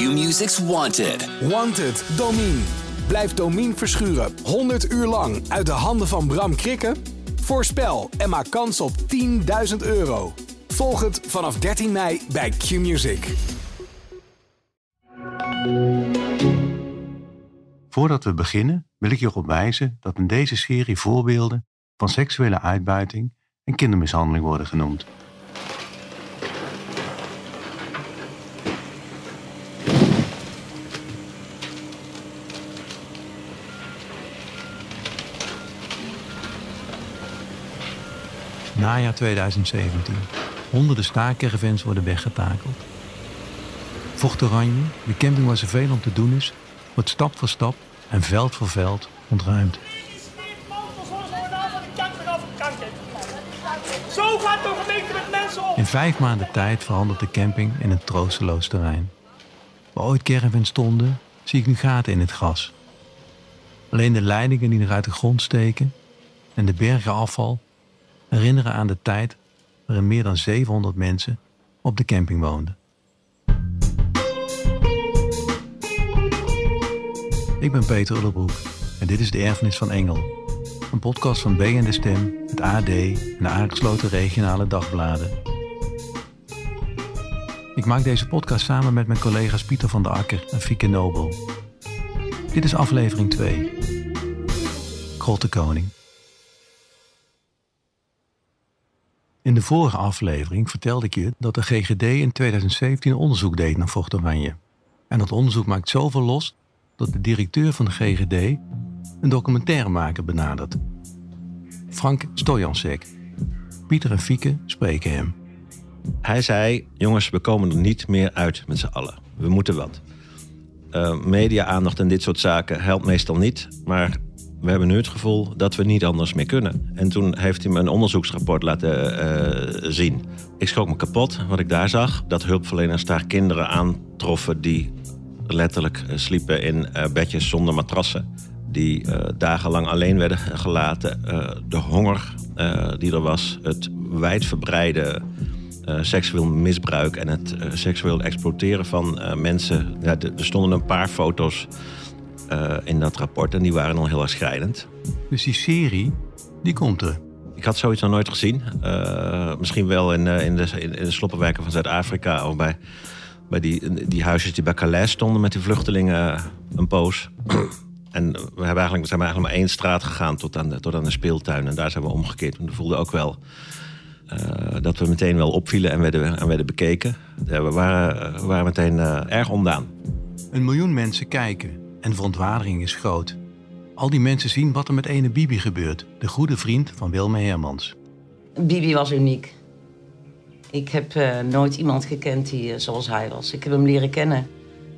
Q-Music's Wanted. Wanted, Domine. Blijf Domine verschuren 100 uur lang uit de handen van Bram Krikken? Voorspel en maak kans op 10.000 euro. Volg het vanaf 13 mei bij Q-Music. Voordat we beginnen wil ik je erop wijzen dat in deze serie voorbeelden van seksuele uitbuiting en kindermishandeling worden genoemd. Najaar 2017. Honderden staakcaravans worden weggetakeld. Vocht Oranje, de camping waar zoveel om te doen is, wordt stap voor stap en veld voor veld ontruimd. Zo gaat de gemeente met mensen om. In vijf maanden tijd verandert de camping in een troosteloos terrein. Waar ooit caravans stonden, zie ik nu gaten in het gras. Alleen de leidingen die nog uit de grond steken en de bergen afval herinneren aan de tijd waarin meer dan 700 mensen op de camping woonden. Ik ben Peter Ullebroek en dit is De Erfenis van Engel. Een podcast van B en De Stem, het AD en de aangesloten regionale dagbladen. Ik maak deze podcast samen met mijn collega's Pieter van der Akker en Fieke Nobel. Dit is aflevering 2. Grote Koning. In de vorige aflevering vertelde ik je dat de GGD in 2017 onderzoek deed naar Vocht Oranje. En dat onderzoek maakt zoveel los dat de directeur van de GGD een documentairemaker benadert. Frank Stojansek. Pieter en Fieke spreken hem. Hij zei: Jongens, we komen er niet meer uit met z'n allen. We moeten wat. Uh, Media-aandacht en dit soort zaken helpt meestal niet. Maar we hebben nu het gevoel dat we niet anders meer kunnen. En toen heeft hij me een onderzoeksrapport laten uh, zien. Ik schrok me kapot wat ik daar zag. Dat hulpverleners daar kinderen aantroffen die letterlijk uh, sliepen in uh, bedjes zonder matrassen. Die dagenlang alleen werden gelaten. de honger die er was. Het wijdverbreide seksueel misbruik en het seksueel exploiteren van mensen. Ja, er stonden een paar foto's uh, in dat rapport. En die waren al heel erg schrijnend. Dus die serie, die komt er? Ik had zoiets nog nooit gezien. Uh, misschien wel in, uh, in, de, in, de sloppenwijken van Zuid-Afrika. Of bij, bij die, die huisjes die bij Calais stonden met die vluchtelingen een poos. en we, hebben eigenlijk, we zijn eigenlijk maar één straat gegaan tot aan, de, tot aan de speeltuin. En daar zijn we omgekeerd. we voelden ook wel dat we meteen wel opvielen en werden, en werden bekeken. we, waren, we waren meteen erg ondaan. Een miljoen mensen kijken en verontwaardiging is groot. Al die mensen zien wat er met ene Bibi gebeurt, de goede vriend van Wilme Hermans. Bibi was uniek. Ik heb uh, nooit iemand gekend die uh, zoals hij was. Ik heb hem leren kennen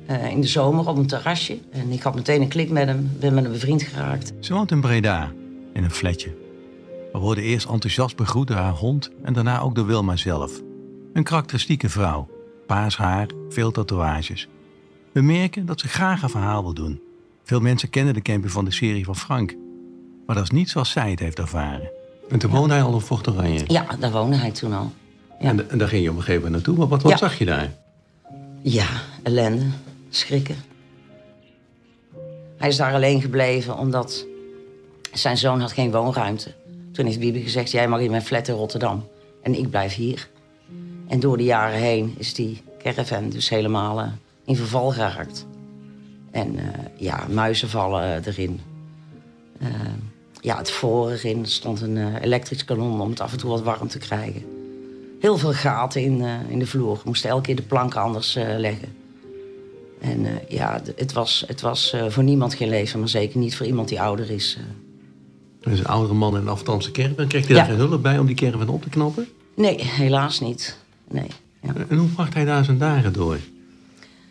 uh, in de zomer op een terrasje. En ik had meteen een klik met hem, ben met hem bevriend geraakt. Ze woont in Breda, in een flatje. We worden eerst enthousiast begroet door haar hond en daarna ook door Wilma zelf. Een karakteristieke vrouw. Paars haar, veel tatoeages. We merken dat ze graag een verhaal wil doen. Veel mensen kennen de camping van de serie van Frank. Maar dat is niet zoals zij het heeft ervaren. En toen woonde hij al op Vocht Oranje? Ja, daar woonde hij toen al. Ja. En, en, daar ging je op een gegeven moment naartoe. Maar wat, wat zag je daar? Ja, ellende, schrikken. Hij is daar alleen gebleven omdat zijn zoon had geen woonruimte. Toen heeft Bibi gezegd, jij mag in mijn flat in Rotterdam. En ik blijf hier. En door de jaren heen is die caravan dus helemaal uh, in verval geraakt. En uh, ja, muizen vallen erin. Uh, ja, het voor erin stond een uh, elektrisch kanon om het af en toe wat warm te krijgen. Heel veel gaten in, in de vloer. We moesten elke keer de planken anders leggen. En ja, het was, het was voor niemand geen leven, maar zeker niet voor iemand die ouder is. Is een oudere man in een afstandse caravan. Kreeg hij ja. daar geen hulp bij om die caravan op te knoppen? Nee, helaas niet. Nee, ja. En hoe bracht hij daar zijn dagen door?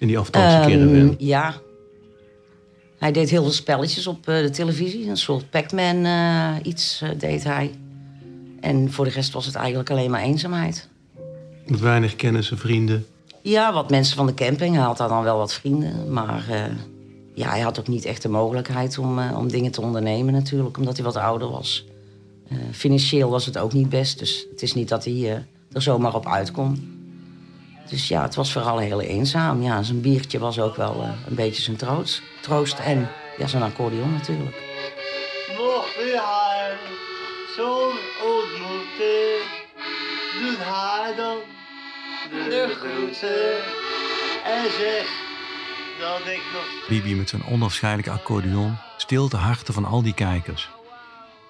In die afstandse um, Ja. Hij deed heel veel spelletjes op uh, de televisie. Een soort Pac-Man uh, iets uh, deed hij. En voor de rest was het eigenlijk alleen maar eenzaamheid. Met weinig kennissen, vrienden? Ja, wat mensen van de camping. Hij had daar dan wel wat vrienden. Maar ja, hij had ook niet echt de mogelijkheid om, om dingen te ondernemen natuurlijk. Omdat hij wat ouder was. financieel was het ook niet best. Dus het is niet dat hij er zomaar op uitkomt. Dus ja, het was vooral heel eenzaam. Ja, zijn biertje was ook wel eh, een beetje zijn troost. troost. En ja, zijn accordeon natuurlijk. Mocht hij zo'n ontmoeten, doet hij dan de groeten en zegt dat ik nog Bibi met zijn onafscheidelijke accordeon stilt de harten van al die kijkers.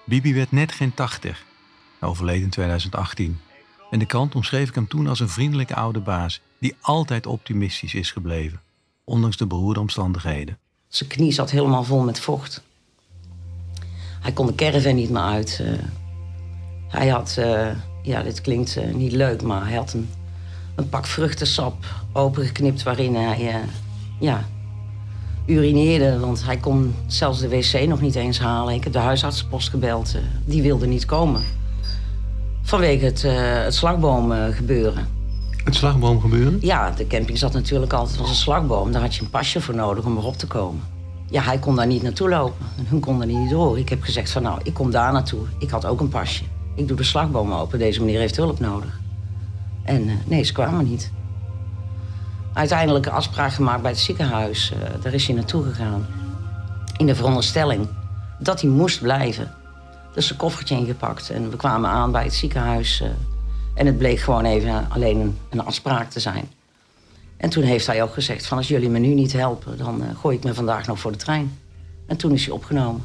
Bibi werd net geen 80, hij overleed in 2018. En de krant omschreef ik hem toen als een vriendelijke oude baas die altijd optimistisch is gebleven, ondanks de beroerde omstandigheden. Zijn knie zat helemaal vol met vocht. Hij kon de caravan niet meer uit. eh. hij had, eh, ja, dit klinkt eh, niet leuk, maar hij had een, een pak vruchtensap opengeknipt waarin hij, ja, urineerde. Want hij kon zelfs de wc nog niet eens halen. Ik heb de huisartsenpost gebeld. die wilde niet komen. Vanwege het, eh het slagboom gebeuren. Het slagboom gebeuren? Ja, de camping zat natuurlijk altijd als een slagboom. Daar had je een pasje voor nodig om erop te komen. Ja, hij kon daar niet naartoe lopen. En hun konden er niet door. Ik heb gezegd van nou, ik kom daar naartoe. Ik had ook een pasje. Ik doe de slagboom open. Deze meneer heeft hulp nodig. En eh, nee, ze kwamen niet. Uiteindelijk een afspraak gemaakt bij het ziekenhuis. Eh, daar is hij naartoe gegaan. In de veronderstelling dat hij moest blijven. Dus een koffertje ingepakt. En we kwamen aan bij het ziekenhuis. eh, en het bleek gewoon even alleen een, een afspraak te zijn. En toen heeft hij ook gezegd van als jullie me nu niet helpen... dan eh, gooi ik me vandaag nog voor de trein. En toen is hij opgenomen.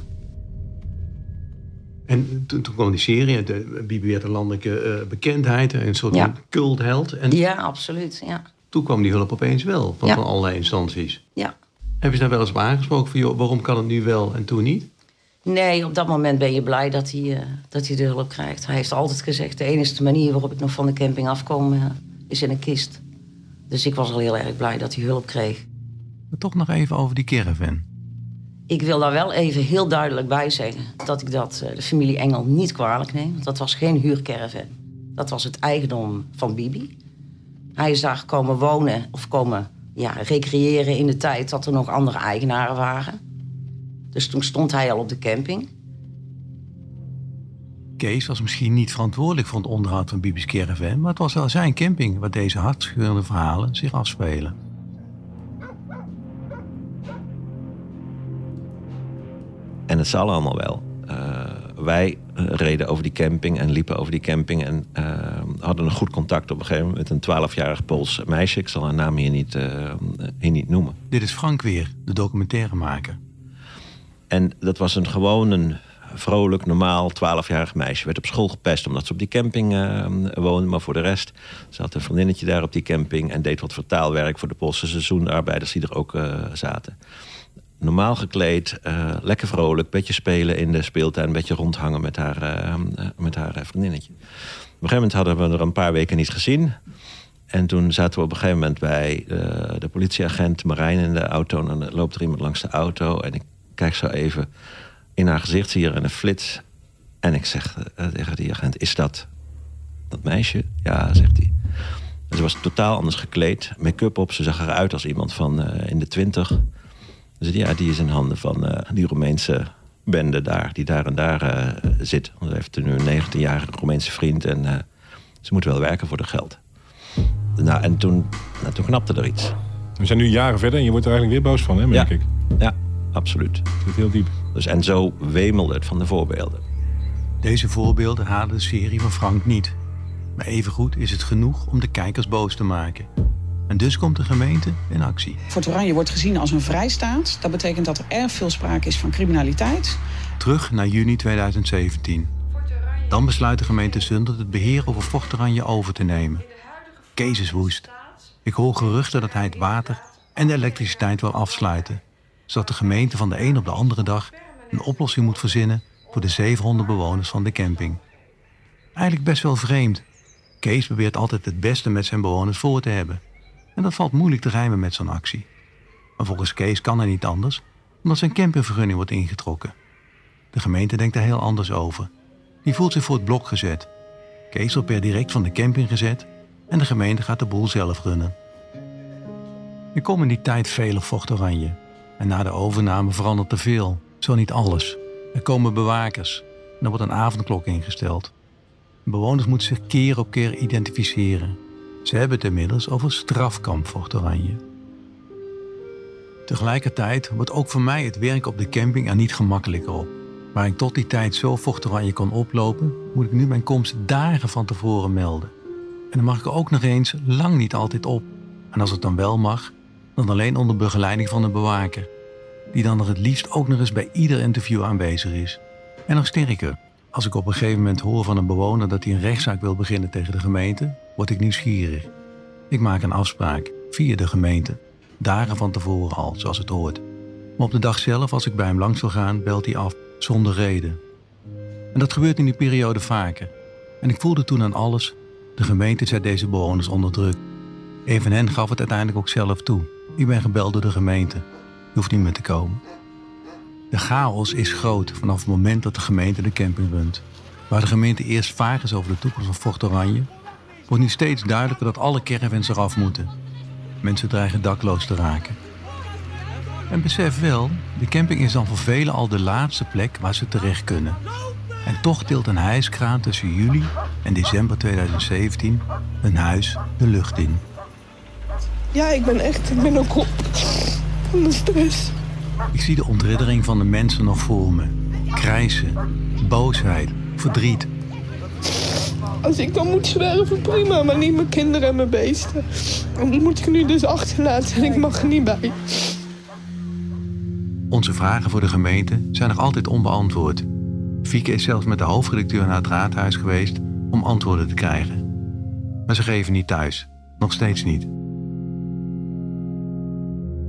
En toen, toen kwam die serie, de, Bibi werd een landelijke eh, bekendheid, een soort Ja. cultheld. En Ja, absoluut. Ja. toen kwam die hulp opeens wel, van, Ja. van allerlei instanties. ja. Heb je daar wel eens op aangesproken van, joh, waarom kan het nu wel en toen niet? Nee, op dat moment ben je blij dat hij, eh, dat hij de hulp krijgt. Hij heeft altijd gezegd... de enige manier waarop ik nog van de camping afkom... eh, is in een kist. Dus ik was al heel erg blij dat hij hulp kreeg. Maar toch nog even over die caravan. Ik wil daar wel even heel duidelijk bij zeggen... dat ik dat eh, de familie Engel niet kwalijk neem. Want dat was geen huurcaravan. Dat was het eigendom van Bibi. Hij is daar komen wonen of komen ja, recreëren in de tijd... dat er nog andere eigenaren waren. Dus toen stond hij al op de camping. Kees was misschien niet verantwoordelijk voor het onderhoud van Bibi's caravan, maar het was wel zijn camping waar deze hartscheurende verhalen zich afspelen. En het zal allemaal wel. Eh, wij eh, reden over die camping en liepen over die camping. En eh, hadden een goed contact op een gegeven moment met een 12-jarig Pools meisje. Ik zal haar naam hier niet, eh, hier niet noemen. Dit is Frank weer, de documentairemaker. En dat was een gewoon een vrolijk, normaal 12-jarig meisje. Werd op school gepest omdat ze op die camping eh, woonde. Maar voor de rest, ze had een vriendinnetje daar op die camping... en deed wat vertaalwerk voor de Poolse seizoenarbeiders die er ook eh, zaten. Normaal gekleed, eh, lekker vrolijk, beetje spelen in de speeltuin... beetje rondhangen met haar, met haar vriendinnetje. Op een gegeven moment hadden we er een paar weken niet gezien... En toen zaten we op een gegeven moment bij eh, de politieagent Marijn in de auto. En dan loopt er iemand langs de auto. En ik kijk zo even in haar gezicht, zie je er een flits. En ik zeg eh, tegen die agent, is dat dat meisje? Ja, zegt hij. En ze was totaal anders gekleed. Make-up op, ze zag eruit als iemand van eh, in de twintig. Dus ja, die is in handen van eh, die Roemeense bende daar. Die daar en daar zit. Want ze heeft nu een 19-jarige Roemeense vriend. En ze moet wel werken voor de geld. Nou, en toen, nou, toen knapte er iets. We zijn nu jaren verder en je wordt er eigenlijk weer boos van, hè, merk Ja. ik. Ja, absoluut. Heel diep. Dus, en zo wemelde het van de voorbeelden. Deze voorbeelden halen de serie van Frank niet. Maar evengoed is het genoeg om de kijkers boos te maken. En dus komt de gemeente in actie. Fort Oranje wordt gezien als een vrijstaat. Dat betekent dat er erg veel sprake is van criminaliteit. Terug naar juni 2017. Dan besluit de gemeente Zundert het beheer over Fort Oranje over te nemen. Kees is woest. Ik hoor geruchten dat hij het water en de elektriciteit wil afsluiten. Zodat de gemeente van de een op de andere dag een oplossing moet verzinnen voor de 700 bewoners van de camping. Eigenlijk best wel vreemd. Kees probeert altijd het beste met zijn bewoners voor te hebben. En dat valt moeilijk te rijmen met zo'n actie. Maar volgens Kees kan hij niet anders, omdat zijn campingvergunning wordt ingetrokken. De gemeente denkt er heel anders over. Die voelt zich voor het blok gezet. Kees wordt per direct van de camping gezet en de gemeente gaat de boel zelf runnen. Er komen in die tijd op Fort Oranje. En na de overname verandert er veel, zo niet alles. Er komen bewakers en er wordt een avondklok ingesteld. Bewoners moeten zich keer op keer identificeren. Ze hebben het inmiddels over strafkamp Fort Oranje. Tegelijkertijd wordt ook voor mij het werk op de camping er niet gemakkelijker op. Waar ik tot die tijd zo Fort Oranje kon oplopen, moet ik nu mijn komst dagen van tevoren melden. En dan mag ik ook nog eens lang niet altijd op. En als het dan wel mag, dan alleen onder begeleiding van een bewaker. Die dan nog het liefst ook nog eens bij ieder interview aanwezig is. En nog sterker, als ik op een gegeven moment hoor van een bewoner dat hij een rechtszaak wil beginnen tegen de gemeente, word ik nieuwsgierig. Ik maak een afspraak via de gemeente, dagen van tevoren al, zoals het hoort. Maar op de dag zelf, als ik bij hem langs wil gaan, belt hij af, zonder reden. En dat gebeurt in die periode vaker. En ik voelde toen aan alles, de gemeente zet deze bewoners onder druk. Een van hen gaf het uiteindelijk ook zelf toe. Ik ben gebeld door de gemeente. Je hoeft niet meer te komen. De chaos is groot vanaf het moment dat de gemeente de camping runt. Waar de gemeente eerst vaag is over de toekomst van Fort Oranje, wordt nu steeds duidelijker dat alle caravans eraf moeten. Mensen dreigen dakloos te raken. En besef wel, de camping is dan voor velen al de laatste plek waar ze terecht kunnen. En toch tilt een hijskraan tussen juli en december 2017 een huis de lucht in. Ja, ik ben echt, ik ben ook op van de stress. Ik zie de ontriddering van de mensen nog voor me. Krijsen, boosheid, verdriet. Als ik dan moet zwerven, prima, maar niet mijn kinderen en mijn beesten. En die moet ik nu dus achterlaten en ik mag er niet bij. Onze vragen voor de gemeente zijn nog altijd onbeantwoord. Fieke is zelfs met de hoofdredacteur naar het raadhuis geweest om antwoorden te krijgen. Maar ze geven niet thuis. Nog steeds niet.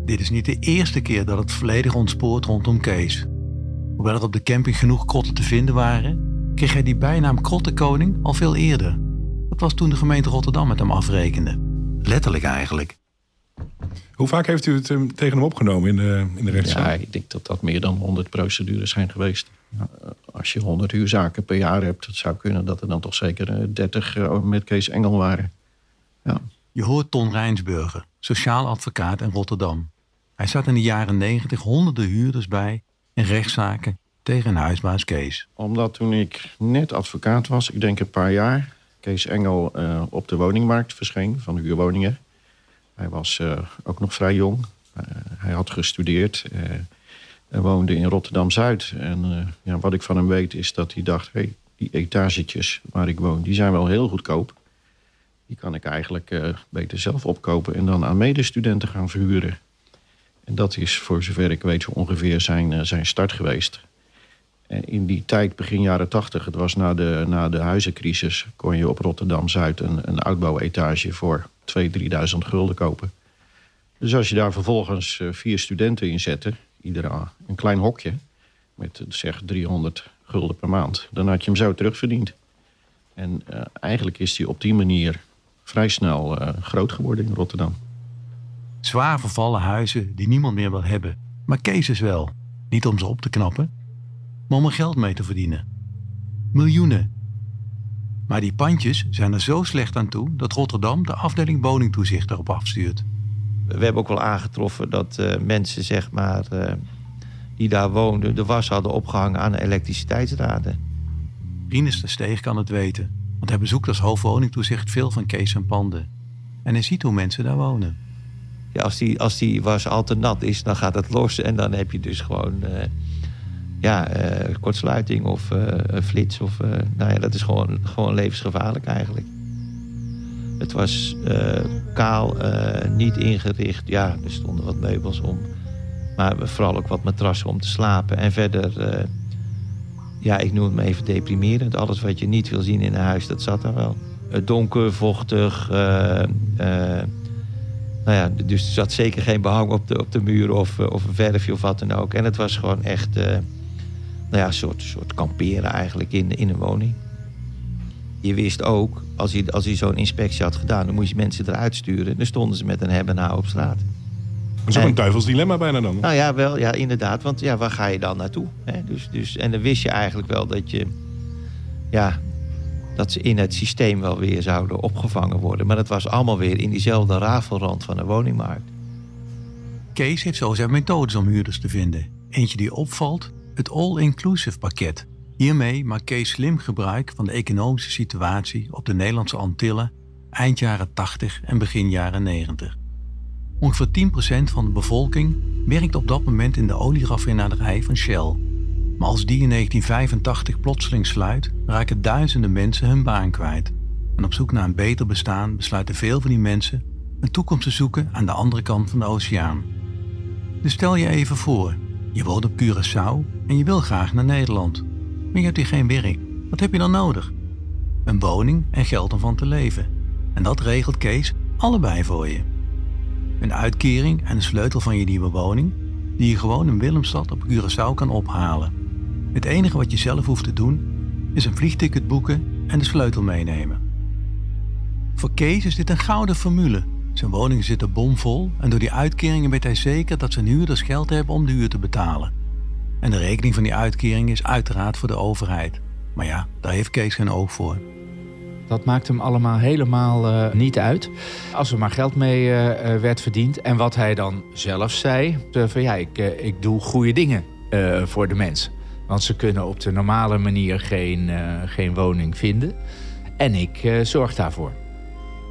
Dit is niet de eerste keer dat het volledig ontspoort rondom Kees. Hoewel er op de camping genoeg krotten te vinden waren, kreeg hij die bijnaam Krottenkoning al veel eerder. Dat was toen de gemeente Rotterdam met hem afrekende. Letterlijk eigenlijk. Hoe vaak heeft u het eh, tegen hem opgenomen in de, in de rechtszaak? Ja, ik denk dat dat meer dan 100 procedures zijn geweest. Ja, Als je 100 huurzaken per jaar hebt, het zou kunnen dat er dan toch zeker eh, 30 eh, met Kees Engel waren. Ja. Je hoort Ton Rijnsburger, sociaal advocaat in Rotterdam. Hij zat in de jaren 90 honderden huurders bij in rechtszaken tegen huisbaas Kees. Omdat toen ik net advocaat was, ik denk een paar jaar, Kees Engel eh, op de woningmarkt verscheen van huurwoningen. Hij was eh, ook nog vrij jong. Eh, hij had gestudeerd. en woonde in Rotterdam-Zuid. En ja, wat ik van hem weet is dat hij dacht... Hey, die etagetjes waar ik woon, die zijn wel heel goedkoop. Die kan ik eigenlijk beter zelf opkopen... en dan aan medestudenten gaan verhuren. En dat is voor zover ik weet zo ongeveer zijn, eh, zijn start geweest. En in die tijd, begin jaren tachtig, het was na de, na de huizencrisis... kon je op Rotterdam-Zuid een, een uitbouwetage voor 2.000, 3.000 gulden kopen. Dus als je daar vervolgens eh, vier studenten in zette, ieder een klein hokje... met eh, zeg 300 gulden per maand, dan had je hem zo terugverdiend. En eigenlijk is hij op die manier vrij snel groot geworden in Rotterdam. Zwaar vervallen huizen die niemand meer wil hebben. Maar Kees is wel. Niet om ze op te knappen, maar om er geld mee te verdienen. Miljoenen. Maar die pandjes zijn er zo slecht aan toe dat Rotterdam de afdeling woningtoezicht erop afstuurt. We hebben ook wel aangetroffen dat eh, mensen zeg maar, eh, die daar woonden... de was hadden opgehangen aan de elektriciteitsdraden. Rinus de Steeg kan het weten, want hij bezoekt als hoofdwoningtoezicht veel van Kees en panden. En hij ziet hoe mensen daar wonen. Als, die, als die was al te nat is, dan gaat het los. En dan heb je dus gewoon eh, ja, eh, kortsluiting of eh, een flits. Of, nou ja, dat is gewoon, gewoon levensgevaarlijk eigenlijk. Het was kaal, niet ingericht. Ja, er stonden wat meubels om. Maar vooral ook wat matrassen om te slapen. En verder, ja, ik noem het maar even deprimerend. Alles wat je niet wil zien in een huis, dat zat er wel. Donker, vochtig. Nou ja, dus er zat zeker geen behang op de, op de muur of, eh, of een verfje of wat dan ook. En het was gewoon echt eh, nou ja, een soort, soort kamperen eigenlijk in, in een woning. Je wist ook, als hij, als hij zo'n inspectie had gedaan... dan moest je mensen eruit sturen. Dan stonden ze met een hebben en hou op straat. Dat is ook En- een duivels dilemma bijna dan. Nou ja, wel, ja, inderdaad. Want ja, waar ga je dan naartoe? Hè? Dus, dus, en dan wist je eigenlijk wel dat je... Ja, dat ze in het systeem wel weer zouden opgevangen worden. Maar dat was allemaal weer in diezelfde rafelrand van de woningmarkt. Kees heeft zo zijn methodes om huurders te vinden. Eentje die opvalt, het all-inclusive pakket. Hiermee maakt Kees slim gebruik van de economische situatie op de Nederlandse Antillen eind jaren 80 en begin jaren 90. Ongeveer 10% van de bevolking werkt op dat moment in de olieraffinaderij van Shell. Maar als die in 1985 plotseling sluit, raken duizenden mensen hun baan kwijt. En op zoek naar een beter bestaan besluiten veel van die mensen een toekomst te zoeken aan de andere kant van de oceaan. Dus stel je even voor, je woont op Curaçao en je wil graag naar Nederland. Maar je hebt hier geen werk. Wat heb je dan nodig? Een woning en geld om van te leven. En dat regelt Kees allebei voor je. Een uitkering en een sleutel van je nieuwe woning, die je gewoon in Willemstad op Curaçao kan ophalen. Het enige wat je zelf hoeft te doen, is een vliegticket boeken en de sleutel meenemen. Voor Kees is dit een gouden formule. Zijn woning zit er bomvol en door die uitkeringen weet hij zeker dat zijn huurders geld hebben om de huur te betalen. En de rekening van die uitkering is uiteraard voor de overheid. Maar ja, daar heeft Kees geen oog voor. Dat maakt hem allemaal helemaal uh, niet uit. Als er maar geld mee uh, werd verdiend. En wat hij dan zelf zei: van ja, ik, ik doe goede dingen voor de mensen. Want ze kunnen op de normale manier geen, geen woning vinden. En ik zorg daarvoor.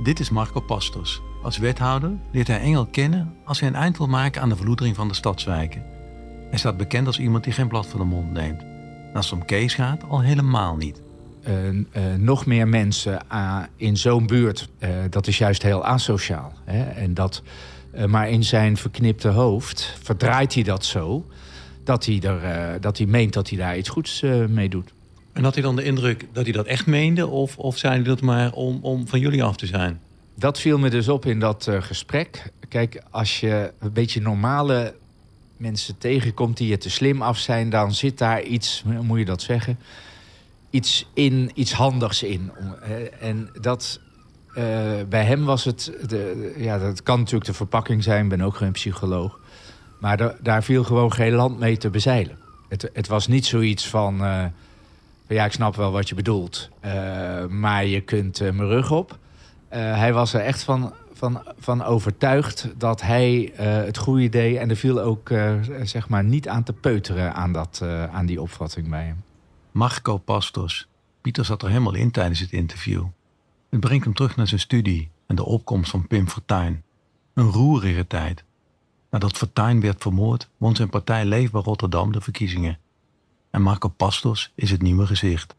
Dit is Marco Pastors. Als wethouder leert hij Engel kennen als hij een eind wil maken aan de verloedering van de stadswijken. Hij staat bekend als iemand die geen blad voor de mond neemt. En als het om Kees gaat, al helemaal niet. Uh, uh, nog meer mensen uh, in zo'n buurt, dat is juist heel asociaal. Hè? En dat, maar in zijn verknipte hoofd verdraait hij dat zo... dat hij, er, dat hij meent dat hij daar iets goeds mee doet. En had hij dan de indruk dat hij dat echt meende? Of, of zei hij dat maar om, om van jullie af te zijn? Dat viel me dus op in dat gesprek. Kijk, als je een beetje normale mensen tegenkomt die je te slim af zijn, dan zit daar iets, hoe moet je dat zeggen? Iets in, iets handigs in. En dat, uh, bij hem was het, de, ja, dat kan natuurlijk de verpakking zijn, ik ben ook geen psycholoog. Maar daar viel gewoon geen land mee te bezeilen. Het, het was niet zoiets van, uh, ja, ik snap wel wat je bedoelt, uh, maar je kunt mijn rug op. hij was er echt van, van, van overtuigd dat hij uh, het goede deed. En er viel ook uh, zeg maar niet aan te peuteren aan, dat, uh, aan die opvatting bij hem. Marco Pastos. Pieter zat er helemaal in tijdens het interview. Het brengt hem terug naar zijn studie en de opkomst van Pim Fortuyn. Een roerige tijd. Nadat Fortuyn werd vermoord, won zijn partij Leefbaar Rotterdam de verkiezingen. En Marco Pastos is het nieuwe gezicht.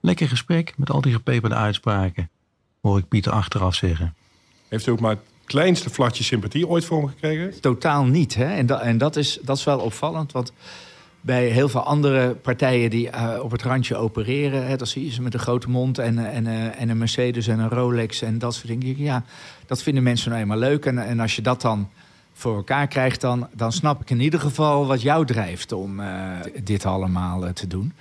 Lekker gesprek met al die gepeperde uitspraken, hoor ik Pieter achteraf zeggen. Heeft u ook maar het kleinste flatje sympathie ooit voor hem gekregen? Totaal niet. Hè? En, dat, en dat, is, dat is wel opvallend. Want bij heel veel andere partijen die uh, op het randje opereren... Hè, dan zie je ze met een grote mond en, en, uh, en een Mercedes en een Rolex en dat soort dingen. Ja, dat vinden mensen nou eenmaal leuk. En, en als je dat dan voor elkaar krijgt... dan, dan snap ik in ieder geval wat jou drijft om uh, dit allemaal te doen.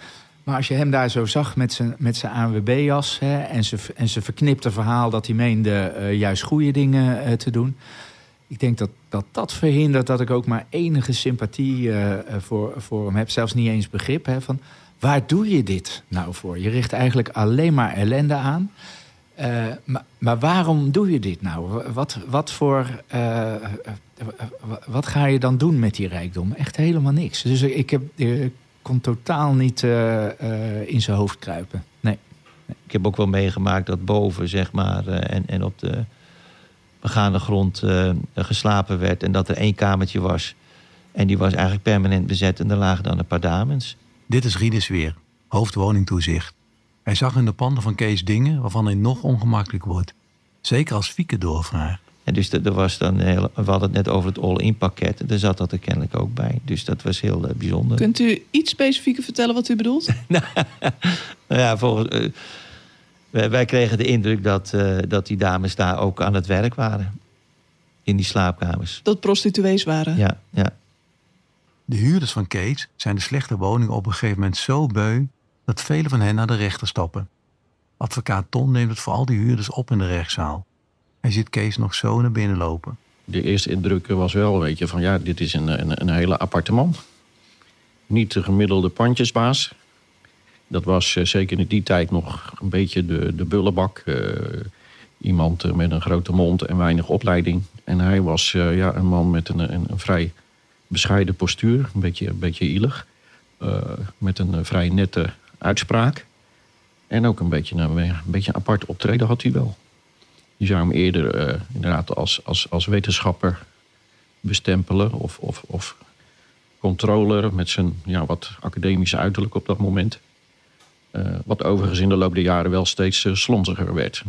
Maar als je hem daar zo zag met zijn, met zijn ANWB-jas... en zijn, en zijn verknipte verhaal dat hij meende uh, juist goede dingen te doen... ik denk dat, dat dat verhindert dat ik ook maar enige sympathie voor, voor hem heb. Zelfs niet eens begrip hè, van waar doe je dit nou voor? Je richt eigenlijk alleen maar ellende aan. Maar, maar waarom doe je dit nou? Wat, wat, voor, wat ga je dan doen met die rijkdom? Echt helemaal niks. Dus ik heb kon totaal niet uh, uh, in zijn hoofd kruipen. Nee. Ik heb ook wel meegemaakt dat boven, zeg maar, uh, en, en op de begaande grond geslapen werd. En dat er één kamertje was. En die was eigenlijk permanent bezet. En daar lagen dan een paar dames. Dit is Rieders weer, hoofdwoningtoezicht. Hij zag in de panden van Kees dingen waarvan hij nog ongemakkelijk wordt. Zeker als Fieke doorvraagt. En dus er was dan, heel, we hadden het net over het all-in pakket. Daar zat dat er kennelijk ook bij. Dus dat was heel uh, bijzonder. Kunt u iets specifieker vertellen wat u bedoelt? nou ja, volgens, uh, wij, wij, kregen de indruk dat, uh, dat die dames daar ook aan het werk waren. In die slaapkamers. Dat prostituees waren? Ja, ja. De huurders van Kees zijn de slechte woningen op een gegeven moment zo beu... dat velen van hen naar de rechter stappen. Advocaat Ton neemt het voor al die huurders op in de rechtszaal. Hij ziet Kees nog zo naar binnen lopen. De eerste indruk was wel, weet je, van ja, dit is een, een, een hele appartement. Niet de gemiddelde pandjesbaas. Dat was uh, zeker in die tijd nog een beetje de, de bullebak. Uh, iemand uh, met een grote mond en weinig opleiding. En hij was ja, een man met een, een, een, vrij bescheiden postuur. Een beetje, een beetje ielig. met een vrij nette uitspraak. En ook een beetje, nou, een beetje apart optreden had hij wel. Je zou hem eerder eh, inderdaad als, als, als wetenschapper bestempelen of, of, of controller met zijn ja, wat academische uiterlijk op dat moment. Eh, wat overigens in de loop der jaren wel steeds uh, slonziger werd.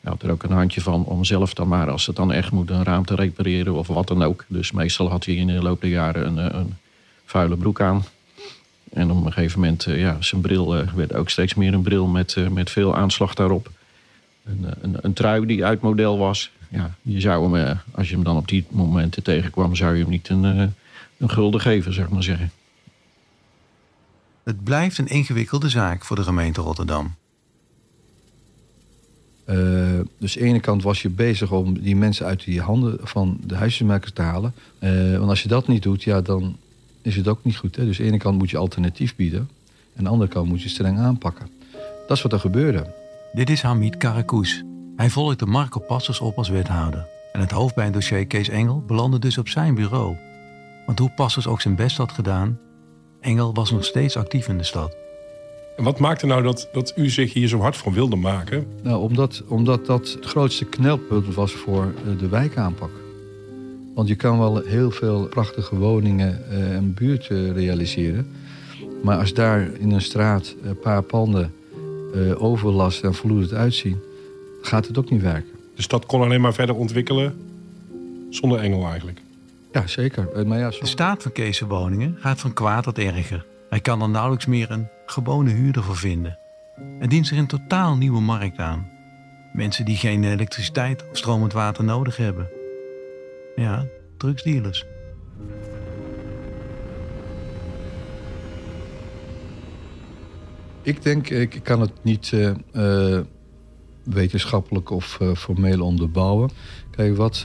Hij had er ook een handje van om zelf dan maar, als het dan echt moet, een raam te repareren of wat dan ook. Dus meestal had hij in de loop der jaren een, een vuile broek aan. En op een gegeven moment, uh, ja, zijn bril uh, werd ook steeds meer een bril met, uh, met veel aanslag daarop. Een, een, een, trui die uit model was. Ja, je zou hem, als je hem dan op die momenten tegenkwam, zou je hem niet een, een gulden geven, zeg maar zeggen. Het blijft een ingewikkelde zaak voor de gemeente Rotterdam. Uh, dus aan de ene kant was je bezig om die mensen uit die handen van de huisjesmakers te halen. Uh, want als je dat niet doet, ja, dan is het ook niet goed. Hè? Dus aan de ene kant moet je alternatief bieden. En aan de andere kant moet je streng aanpakken. Dat is wat er gebeurde. Dit is Hamid Karakous. Hij volgde Marco Passers op als wethouder. En het hoofd bij het dossier Kees Engel belandde dus op zijn bureau. Want hoe Passers ook zijn best had gedaan, Engel was nog steeds actief in de stad. En wat maakte nou dat, dat u zich hier zo hard voor wilde maken? Nou, omdat, omdat dat het grootste knelpunt was voor de wijkaanpak. Want je kan wel heel veel prachtige woningen en buurten realiseren. Maar als daar in een straat een paar panden overlast en vloedend uitzien, gaat het ook niet werken. De stad kon alleen maar verder ontwikkelen zonder Engel eigenlijk. Ja, zeker. Maar ja, De staat van Kees' woningen gaat van kwaad tot erger. Hij kan er nauwelijks meer een gewone huurder voor vinden. Er dient zich een totaal nieuwe markt aan. Mensen die geen elektriciteit of stromend water nodig hebben. Ja, drugsdealers. Ik denk, ik kan het niet uh, uh, wetenschappelijk of uh, formeel onderbouwen. Kijk, wat,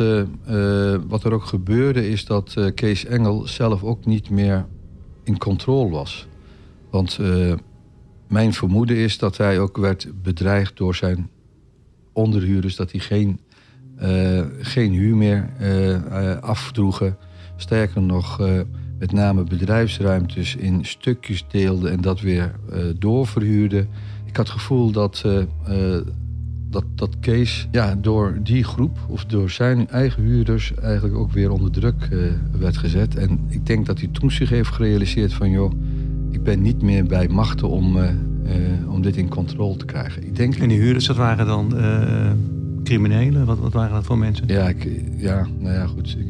wat er ook gebeurde is dat Kees Engel zelf ook niet meer in controle was. Want mijn vermoeden is dat hij ook werd bedreigd door zijn onderhuurders... dat hij geen, geen huur meer afdroegen. Sterker nog met name bedrijfsruimtes in stukjes deelde en dat weer uh, doorverhuurde. Ik had het gevoel dat, dat, dat Kees ja, door die groep of door zijn eigen huurders eigenlijk ook weer onder druk werd gezet. En ik denk dat hij toen zich heeft gerealiseerd van joh, ik ben niet meer bij machten om, om dit in controle te krijgen. Ik denk, en die huurders, dat waren dan criminelen? Wat, wat waren dat voor mensen? Ja, ik, ja nou ja, goed. Ik,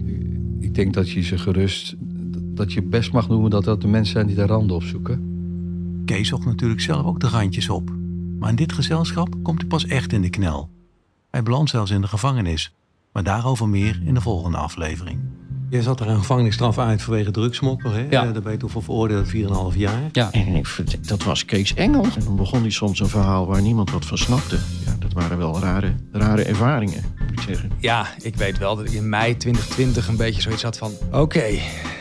ik denk dat je ze gerust dat je best mag noemen dat dat de mensen zijn die de randen opzoeken. Kees zocht natuurlijk zelf ook de randjes op. Maar in dit gezelschap komt hij pas echt in de knel. Hij belandt zelfs in de gevangenis. Maar daarover meer in de volgende aflevering. Jij zat er een gevangenisstraf uit vanwege drugsmokkel, hè? Ja. Daar ben je toen voor veroordeeld 4,5 jaar. Ja. En ik, dat was Kees Engel. En dan begon hij soms een verhaal waar niemand wat van snapte. Ja, dat waren wel rare, rare ervaringen, moet ik zeggen. Ja, ik weet wel dat ik in mei 2020 een beetje zoiets had van... oké,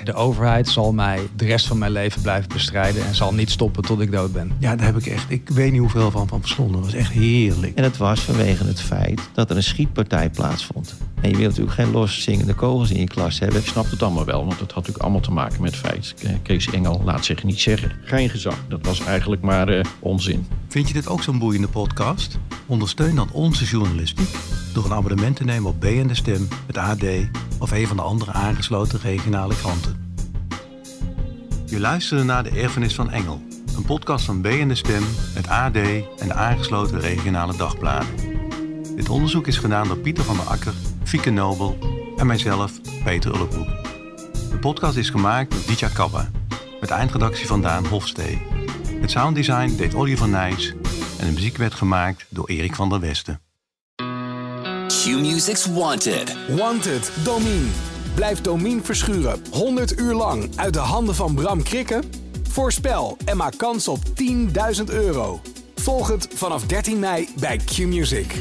de overheid zal mij de rest van mijn leven blijven bestrijden... en zal niet stoppen tot ik dood ben. Ja, daar heb ik echt... Ik weet niet hoeveel van van verstonden. Dat was echt heerlijk. En het was vanwege het feit dat er een schietpartij plaatsvond. En je wilt natuurlijk geen loszingende kogels in je klas hebben. Ik snap het allemaal wel, want het had natuurlijk allemaal te maken met het feit. Kees Engel laat zich niet zeggen. Geen gezag. Dat was eigenlijk maar uh, onzin. Vind je dit ook zo'n boeiende podcast? Ondersteun dan onze journalistiek door een abonnement te nemen op BN De Stem, het AD of een van de andere aangesloten regionale kranten. Je luisterde naar De Erfenis van Engel, een podcast van BN De Stem, het AD en de aangesloten regionale dagbladen. Dit onderzoek is gedaan door Pieter van der Akker, Fieke Nobel en mijzelf, Peter Ullebroek. De podcast is gemaakt door Ditya Kappa, met eindredactie van Daan Hofstee. Het sounddesign deed Oliver van Nijs en de muziek werd gemaakt door Erik van der Westen. Q-Music's Wanted. Wanted, Domine. Blijf Domine verschuren 100 uur lang uit de handen van Bram Krikken? Voorspel en maak kans op 10.000 euro. Volg het vanaf 13 mei bij Q-Music.